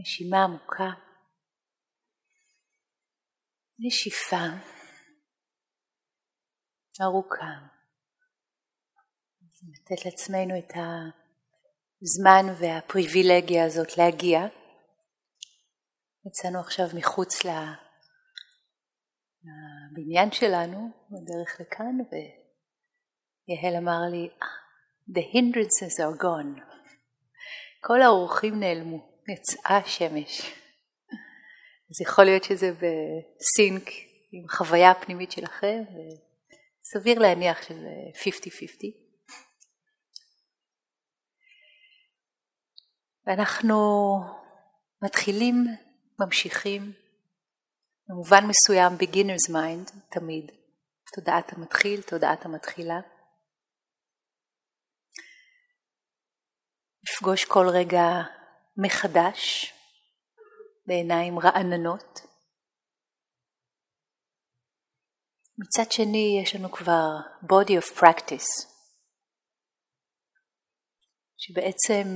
נשימה עמוקה, נשיפה ארוכה. לתת לעצמנו את הזמן והפריבילגיה הזאת להגיע. יצאנו עכשיו מחוץ לבניין שלנו, בדרך לכאן, ויהל אמר לי, The hindrances are gone. כל האורחים נעלמו, יצאה השמש. אז יכול להיות שזה בסינק עם החוויה הפנימית שלכם, וסביר להניח שזה 50-50. ואנחנו מתחילים, ממשיכים, במובן מסוים beginner's mind תמיד, תודעת המתחיל, תודעת המתחילה. לפגוש כל רגע מחדש בעיניים רעננות. מצד שני יש לנו כבר body of practice שבעצם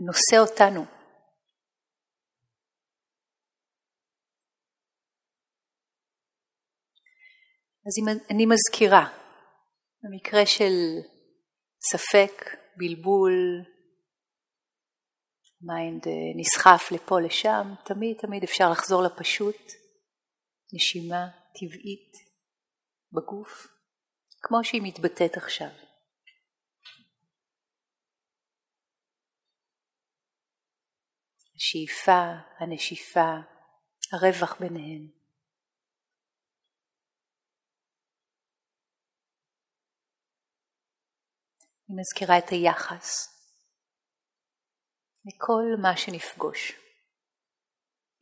נושא אותנו. אז אם אני מזכירה, במקרה של ספק, בלבול, mind אה, נסחף לפה לשם, תמיד תמיד אפשר לחזור לפשוט, נשימה טבעית בגוף, כמו שהיא מתבטאת עכשיו. השאיפה, הנשיפה, הרווח ביניהן. אני מזכירה את היחס לכל מה שנפגוש.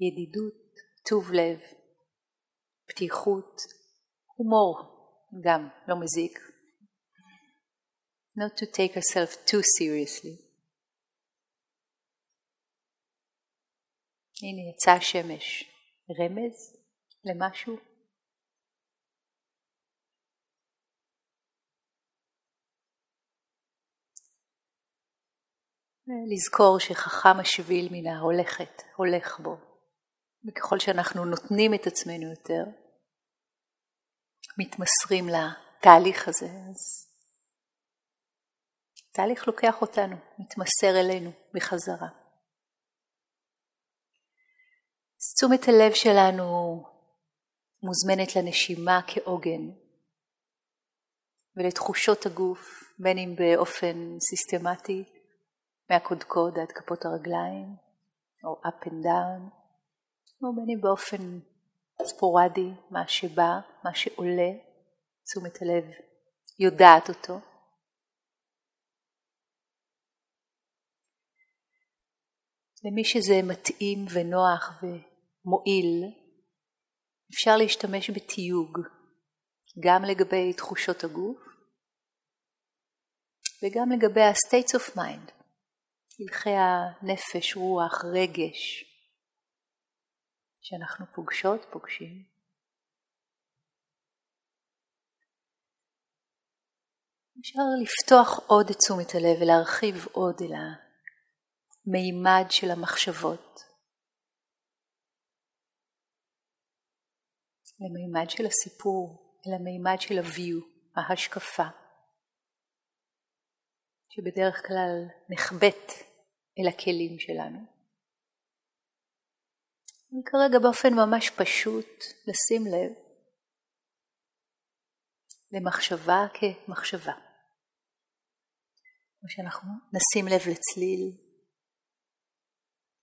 ידידות, טוב לב, פתיחות, הומור, גם לא מזיק. Not to take ourselves too seriously. הנה יצא השמש, רמז למשהו? לזכור שחכם השביל מן ההולכת, הולך בו. וככל שאנחנו נותנים את עצמנו יותר, מתמסרים לתהליך הזה, אז תהליך לוקח אותנו, מתמסר אלינו בחזרה. אז תשומת הלב שלנו מוזמנת לנשימה כעוגן ולתחושות הגוף, בין אם באופן סיסטמטי מהקודקוד עד כפות הרגליים, או up and down, או בין אם באופן ספורדי, מה שבא, מה שעולה, תשומת הלב יודעת אותו. למי שזה מתאים ונוח ומועיל, אפשר להשתמש בתיוג גם לגבי תחושות הגוף וגם לגבי ה-states of mind, הלכי הנפש, רוח, רגש, שאנחנו פוגשות, פוגשים. אפשר לפתוח עוד את תשומת הלב ולהרחיב עוד אל המימד של המחשבות, למימד של הסיפור, אל המימד של ה-view, ההשקפה, שבדרך כלל נחבט אל הכלים שלנו. וכרגע באופן ממש פשוט לשים לב למחשבה כמחשבה. כמו שאנחנו נשים לב לצליל,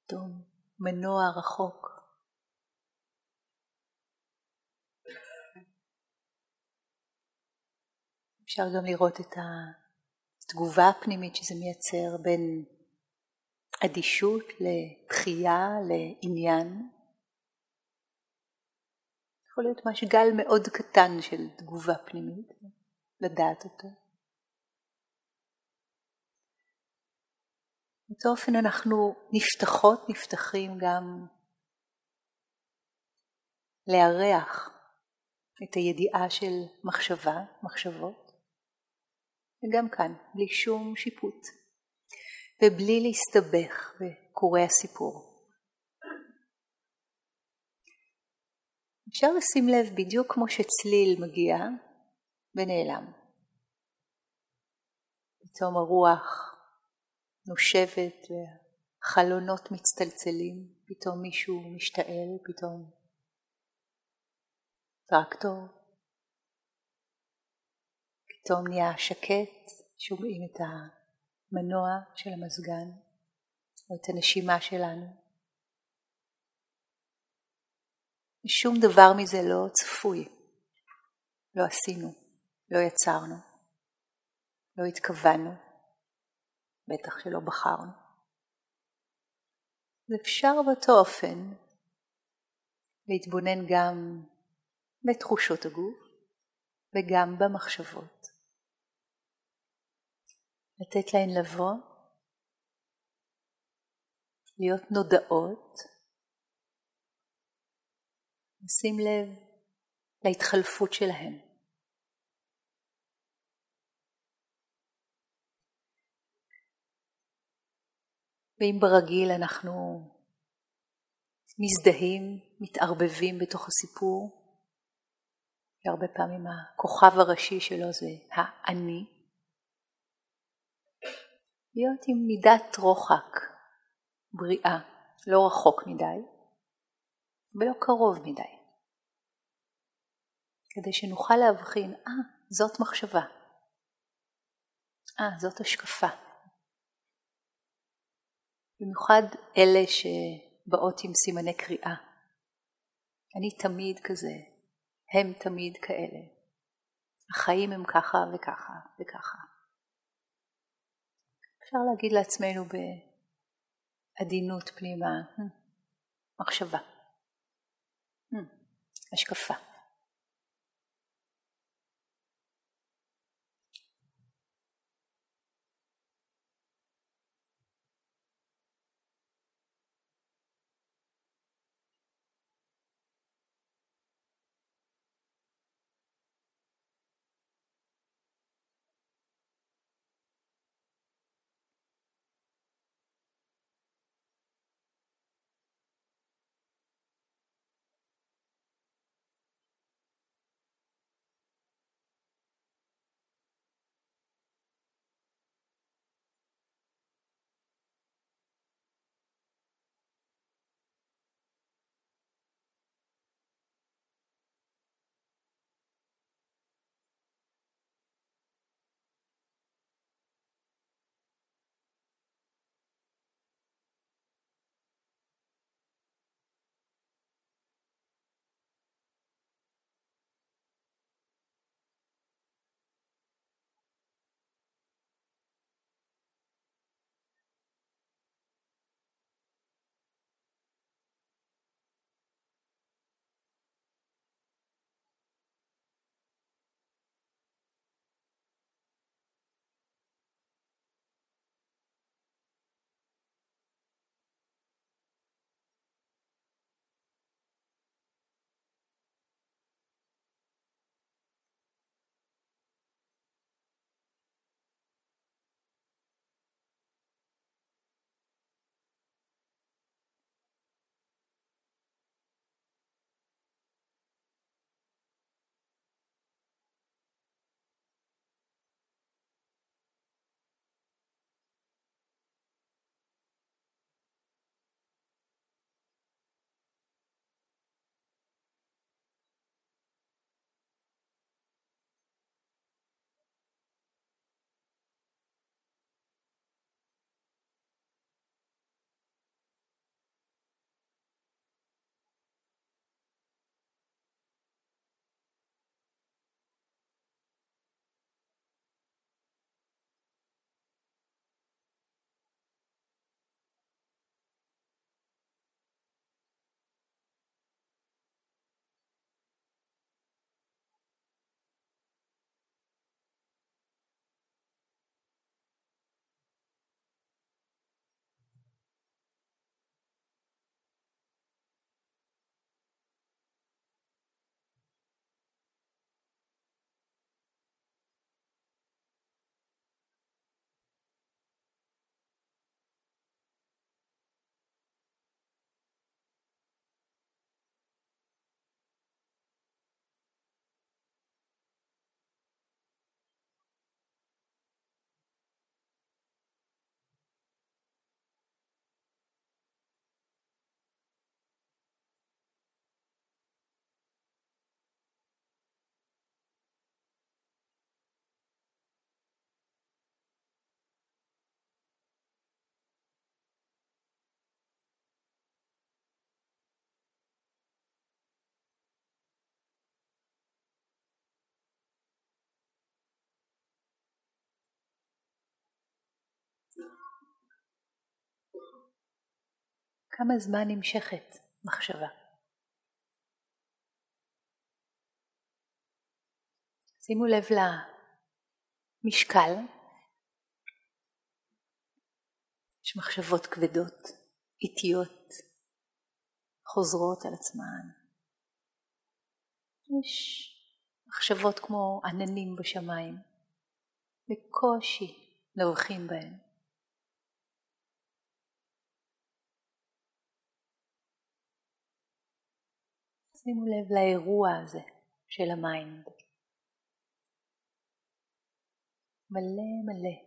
פתאום מנוע רחוק. אפשר גם לראות את התגובה הפנימית שזה מייצר בין אדישות לדחייה לעניין. יכול להיות ממש גל מאוד קטן של תגובה פנימית, לדעת אותו. באותו אופן אנחנו נפתחות, נפתחים גם לארח את הידיעה של מחשבה, מחשבות, וגם כאן, בלי שום שיפוט, ובלי להסתבך בקורי הסיפור. אפשר לשים לב בדיוק כמו שצליל מגיע ונעלם. פתאום הרוח נושבת וחלונות מצטלצלים, פתאום מישהו משתעל, פתאום טרקטור, פתאום נהיה שקט, שומעים את ה... המנוע של המזגן או את הנשימה שלנו. ושום דבר מזה לא צפוי. לא עשינו, לא יצרנו, לא התכוונו, בטח שלא בחרנו. ואפשר באותו אופן להתבונן גם בתחושות הגוף וגם במחשבות. לתת להן לבוא, להיות נודעות נשים לב להתחלפות שלהם. ואם ברגיל אנחנו מזדהים, מתערבבים בתוך הסיפור, והרבה פעמים הכוכב הראשי שלו זה האני, להיות עם מידת רוחק, בריאה, לא רחוק מדי, ולא קרוב מדי, כדי שנוכל להבחין, אה, ah, זאת מחשבה, אה, ah, זאת השקפה. במיוחד אלה שבאות עם סימני קריאה. אני תמיד כזה, הם תמיד כאלה. החיים הם ככה וככה וככה. אפשר להגיד לעצמנו בעדינות פנימה, hmm, מחשבה. Hmm. השקפה. כמה זמן נמשכת מחשבה. שימו לב למשקל. יש מחשבות כבדות, איטיות, חוזרות על עצמן. יש מחשבות כמו עננים בשמיים, בקושי נובחים בהם. שימו לב לאירוע הזה של ה mind. מלא מלא,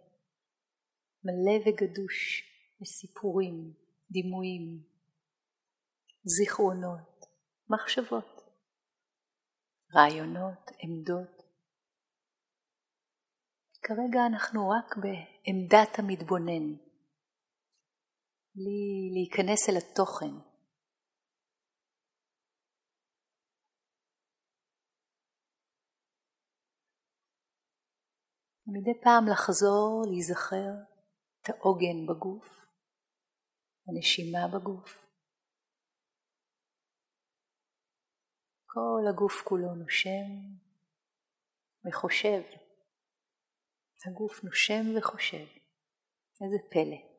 מלא וגדוש בסיפורים, דימויים, זיכרונות, מחשבות, רעיונות, עמדות. כרגע אנחנו רק בעמדת המתבונן, בלי להיכנס אל התוכן. מדי פעם לחזור, להיזכר את העוגן בגוף, הנשימה בגוף. כל הגוף כולו נושם וחושב. הגוף נושם וחושב. איזה פלא.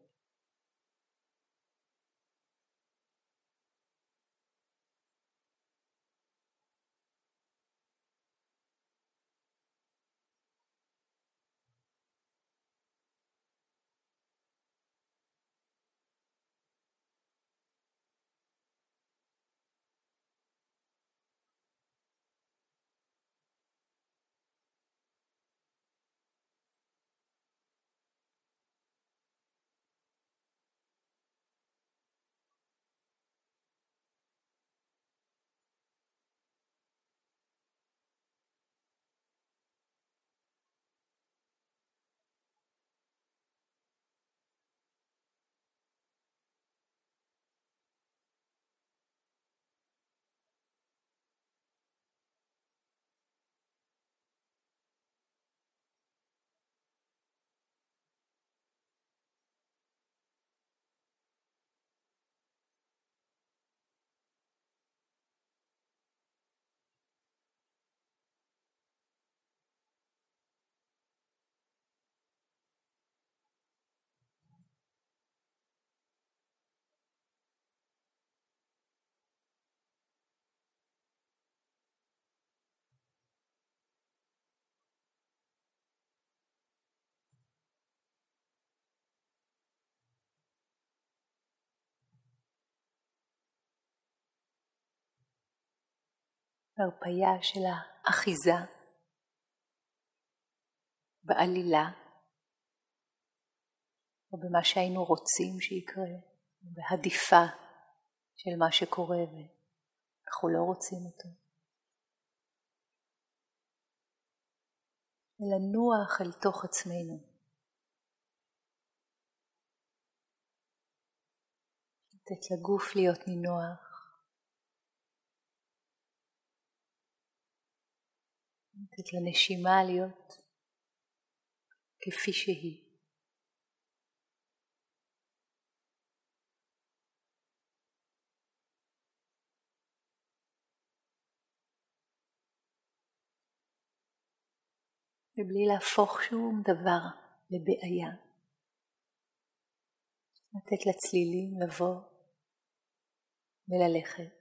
הרפייה של האחיזה בעלילה, או במה שהיינו רוצים שיקרה, בהדיפה של מה שקורה ואנחנו לא רוצים אותו. לנוח אל תוך עצמנו. לתת לגוף להיות נינוח. לתת לנשימה להיות כפי שהיא. ובלי להפוך שום דבר לבעיה. לתת לצלילים לבוא וללכת.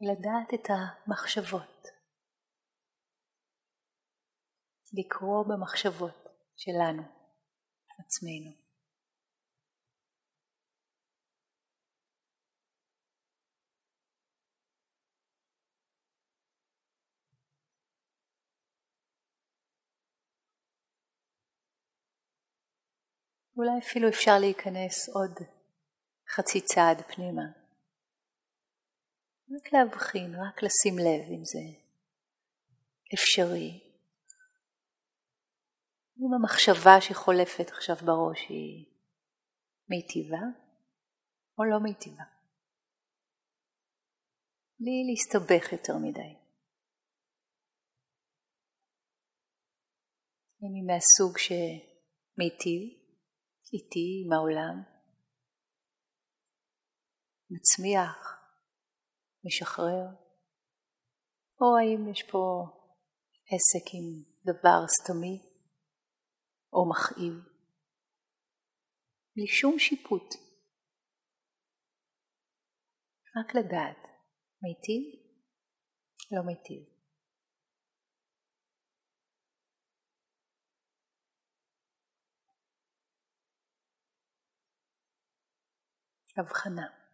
לדעת את המחשבות, לקרוא במחשבות שלנו, עצמנו. אולי אפילו אפשר להיכנס עוד חצי צעד פנימה. רק להבחין, רק לשים לב אם זה אפשרי. אם המחשבה שחולפת עכשיו בראש היא מיטיבה או לא מיטיבה. בלי להסתבך יותר מדי. אם היא מהסוג שמיטיב, איתי עם העולם, מצמיח, משחרר, או האם יש פה עסק עם דבר סתמי או מכאיב, בלי שום שיפוט. רק לדעת, מיטיב, לא מיטיב. הבחנה.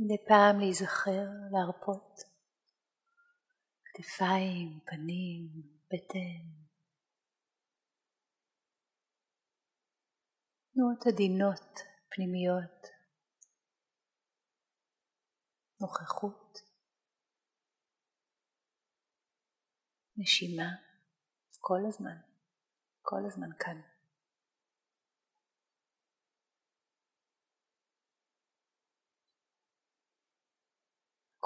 מדי פעם להיזכר, להרפות. כתפיים, פנים, בטן. תנועות עדינות, פנימיות. נוכחות. נשימה. כל הזמן. כל הזמן כאן.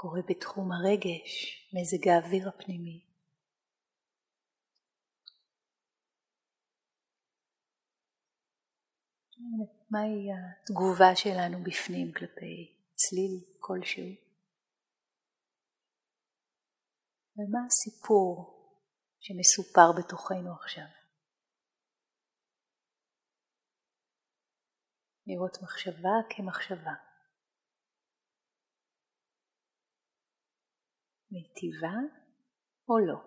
קורה בתחום הרגש, מזג האוויר הפנימי. מהי התגובה שלנו בפנים כלפי צליל כלשהו? ומה הסיפור שמסופר בתוכנו עכשיו? לראות מחשבה כמחשבה. מיטיבה או לא.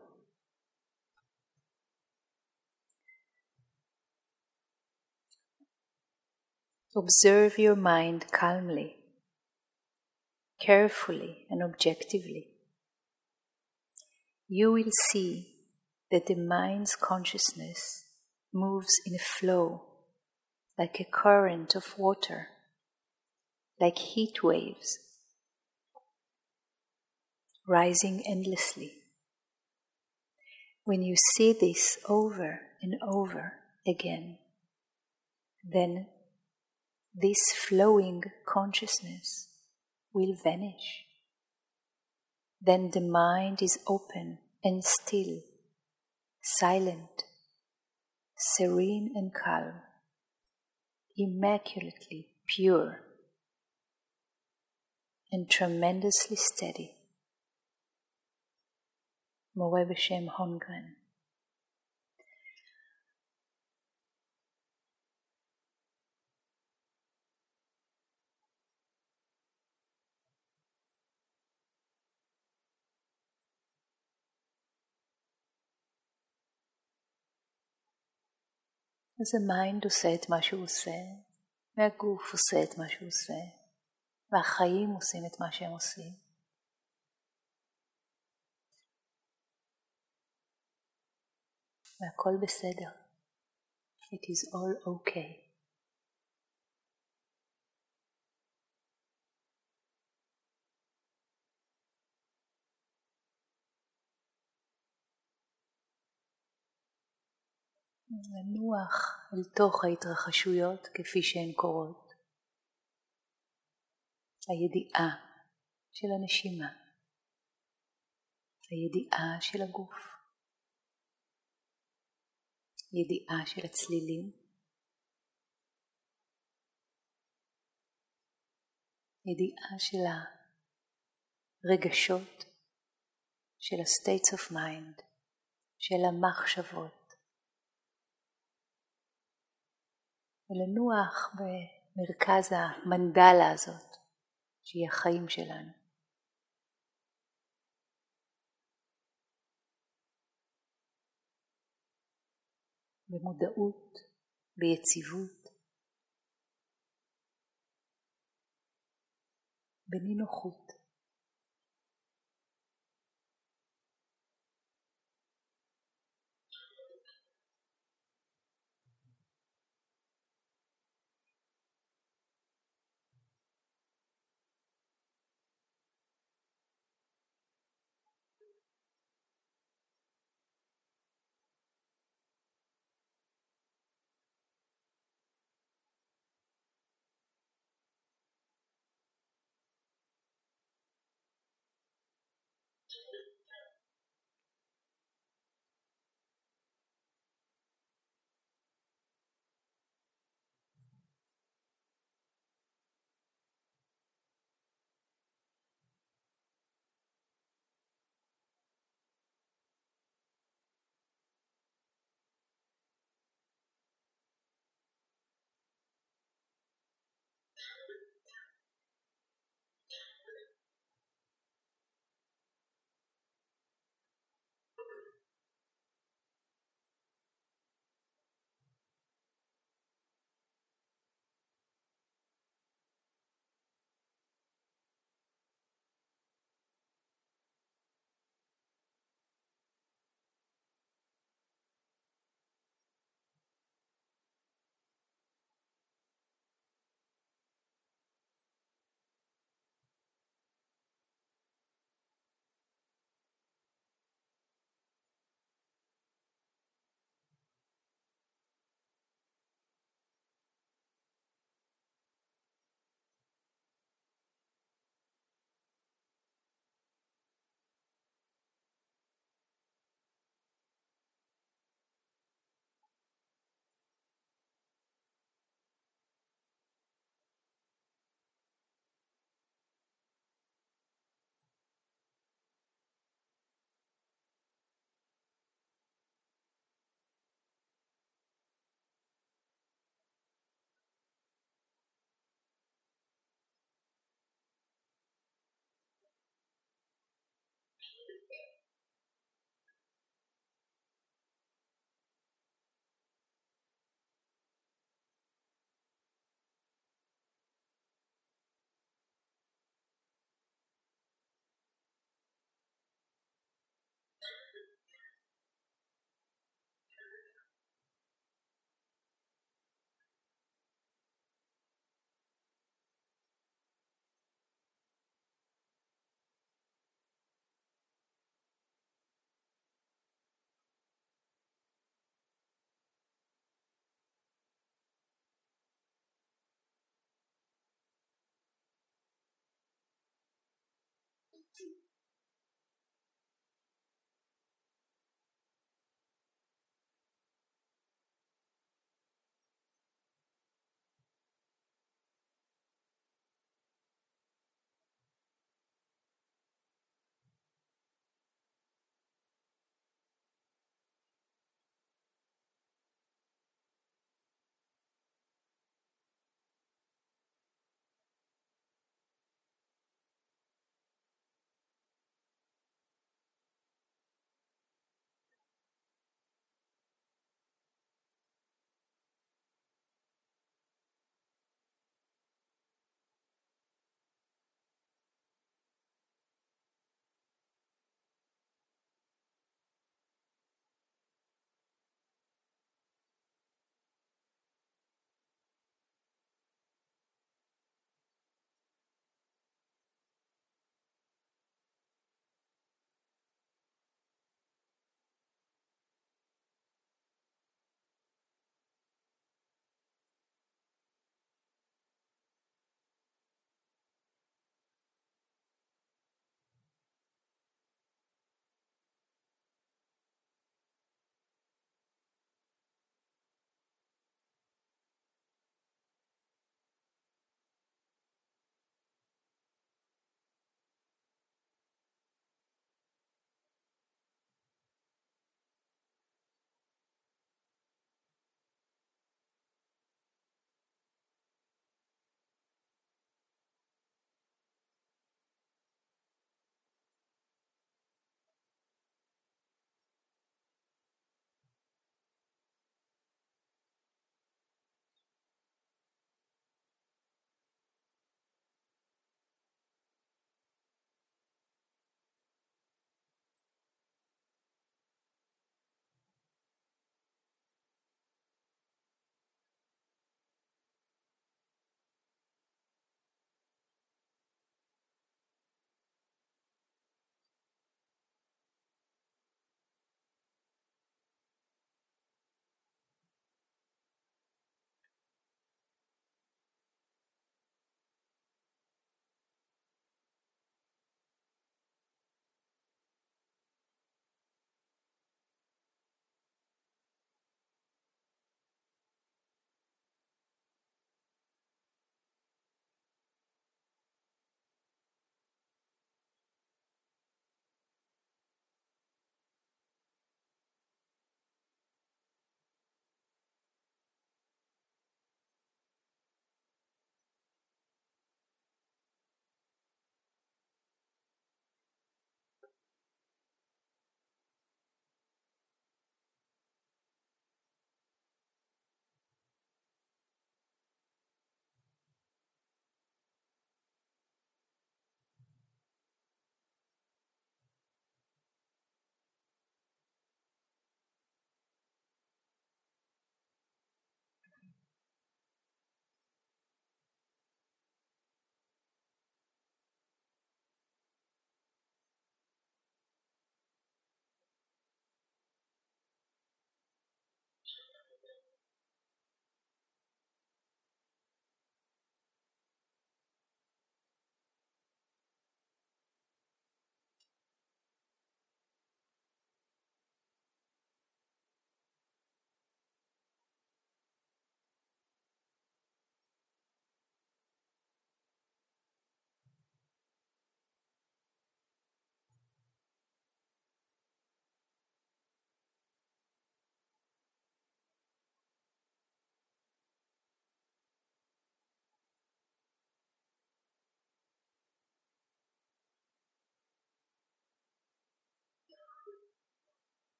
Observe your mind calmly, carefully, and objectively. You will see that the mind's consciousness moves in a flow like a current of water, like heat waves, rising endlessly. When you see this over and over again, then this flowing consciousness will vanish. Then the mind is open and still, silent, serene and calm, immaculately pure, and tremendously steady. מורה בשם הונגרן. אז ה mind עושה את מה שהוא עושה, והגוף עושה את מה שהוא עושה, והחיים עושים את מה שהם עושים. והכל בסדר. It is all okay. לנוח אל תוך ההתרחשויות כפי שהן קורות. הידיעה של הנשימה, הידיעה של הגוף, ידיעה של הצלילים, ידיעה של הרגשות, של ה-states of mind, של המחשבות. ולנוח במרכז המנדלה הזאת, שהיא החיים שלנו. במודעות, ביציבות, בנינוחות.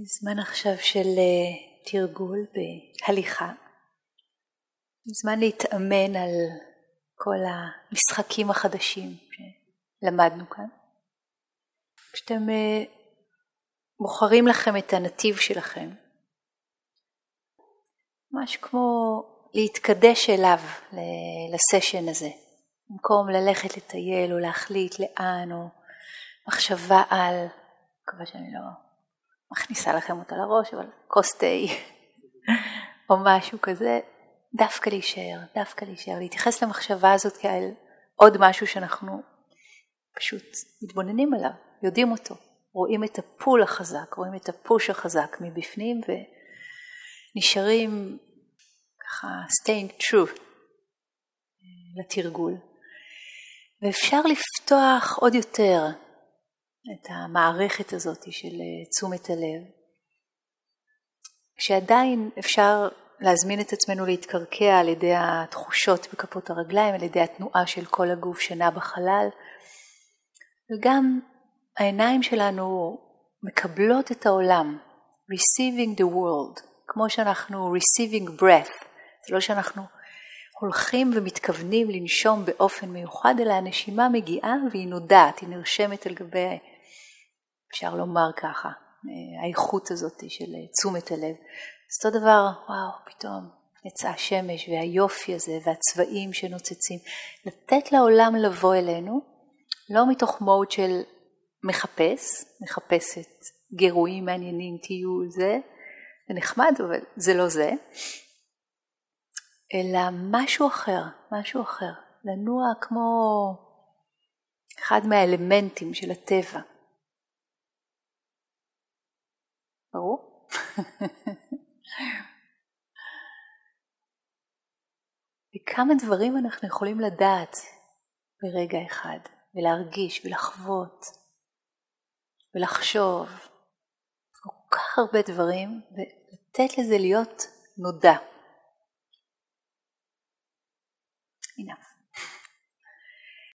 זמן עכשיו של אה, תרגול בהליכה. זמן להתאמן על כל המשחקים החדשים שלמדנו כאן. כשאתם אה, בוחרים לכם את הנתיב שלכם, ממש כמו להתקדש אליו, לסשן הזה, במקום ללכת לטייל או להחליט לאן או מחשבה על, מקווה שאני לא מכניסה לכם אותה לראש, אבל כוס תה או משהו כזה, דווקא להישאר, דווקא להישאר, להתייחס למחשבה הזאת כאל עוד משהו שאנחנו פשוט מתבוננים עליו, יודעים אותו, רואים את הפול החזק, רואים את הפוש החזק מבפנים ונשארים ככה staying true לתרגול. ואפשר לפתוח עוד יותר את המערכת הזאת של אה, תשומת הלב, כשעדיין אפשר להזמין את עצמנו להתקרקע על ידי התחושות בכפות הרגליים, על ידי התנועה של כל הגוף שנע בחלל, וגם העיניים שלנו מקבלות את העולם, receiving the world, כמו שאנחנו receiving breath, זה לא שאנחנו הולכים ומתכוונים לנשום באופן מיוחד, אלא הנשימה מגיעה והיא נודעת, היא נרשמת על גבי אפשר לומר ככה, האיכות הזאת של תשומת הלב. אז אותו דבר, וואו, פתאום יצאה השמש והיופי הזה והצבעים שנוצצים. לתת לעולם לבוא אלינו, לא מתוך מוד של מחפש, מחפשת גירויים מעניינים, טיול, זה, זה נחמד, אבל זה לא זה, אלא משהו אחר, משהו אחר. לנוע כמו אחד מהאלמנטים של הטבע. ברור? וכמה דברים אנחנו יכולים לדעת ברגע אחד, ולהרגיש ולחוות ולחשוב, כל כך הרבה דברים, ולתת לזה להיות נודע. enough.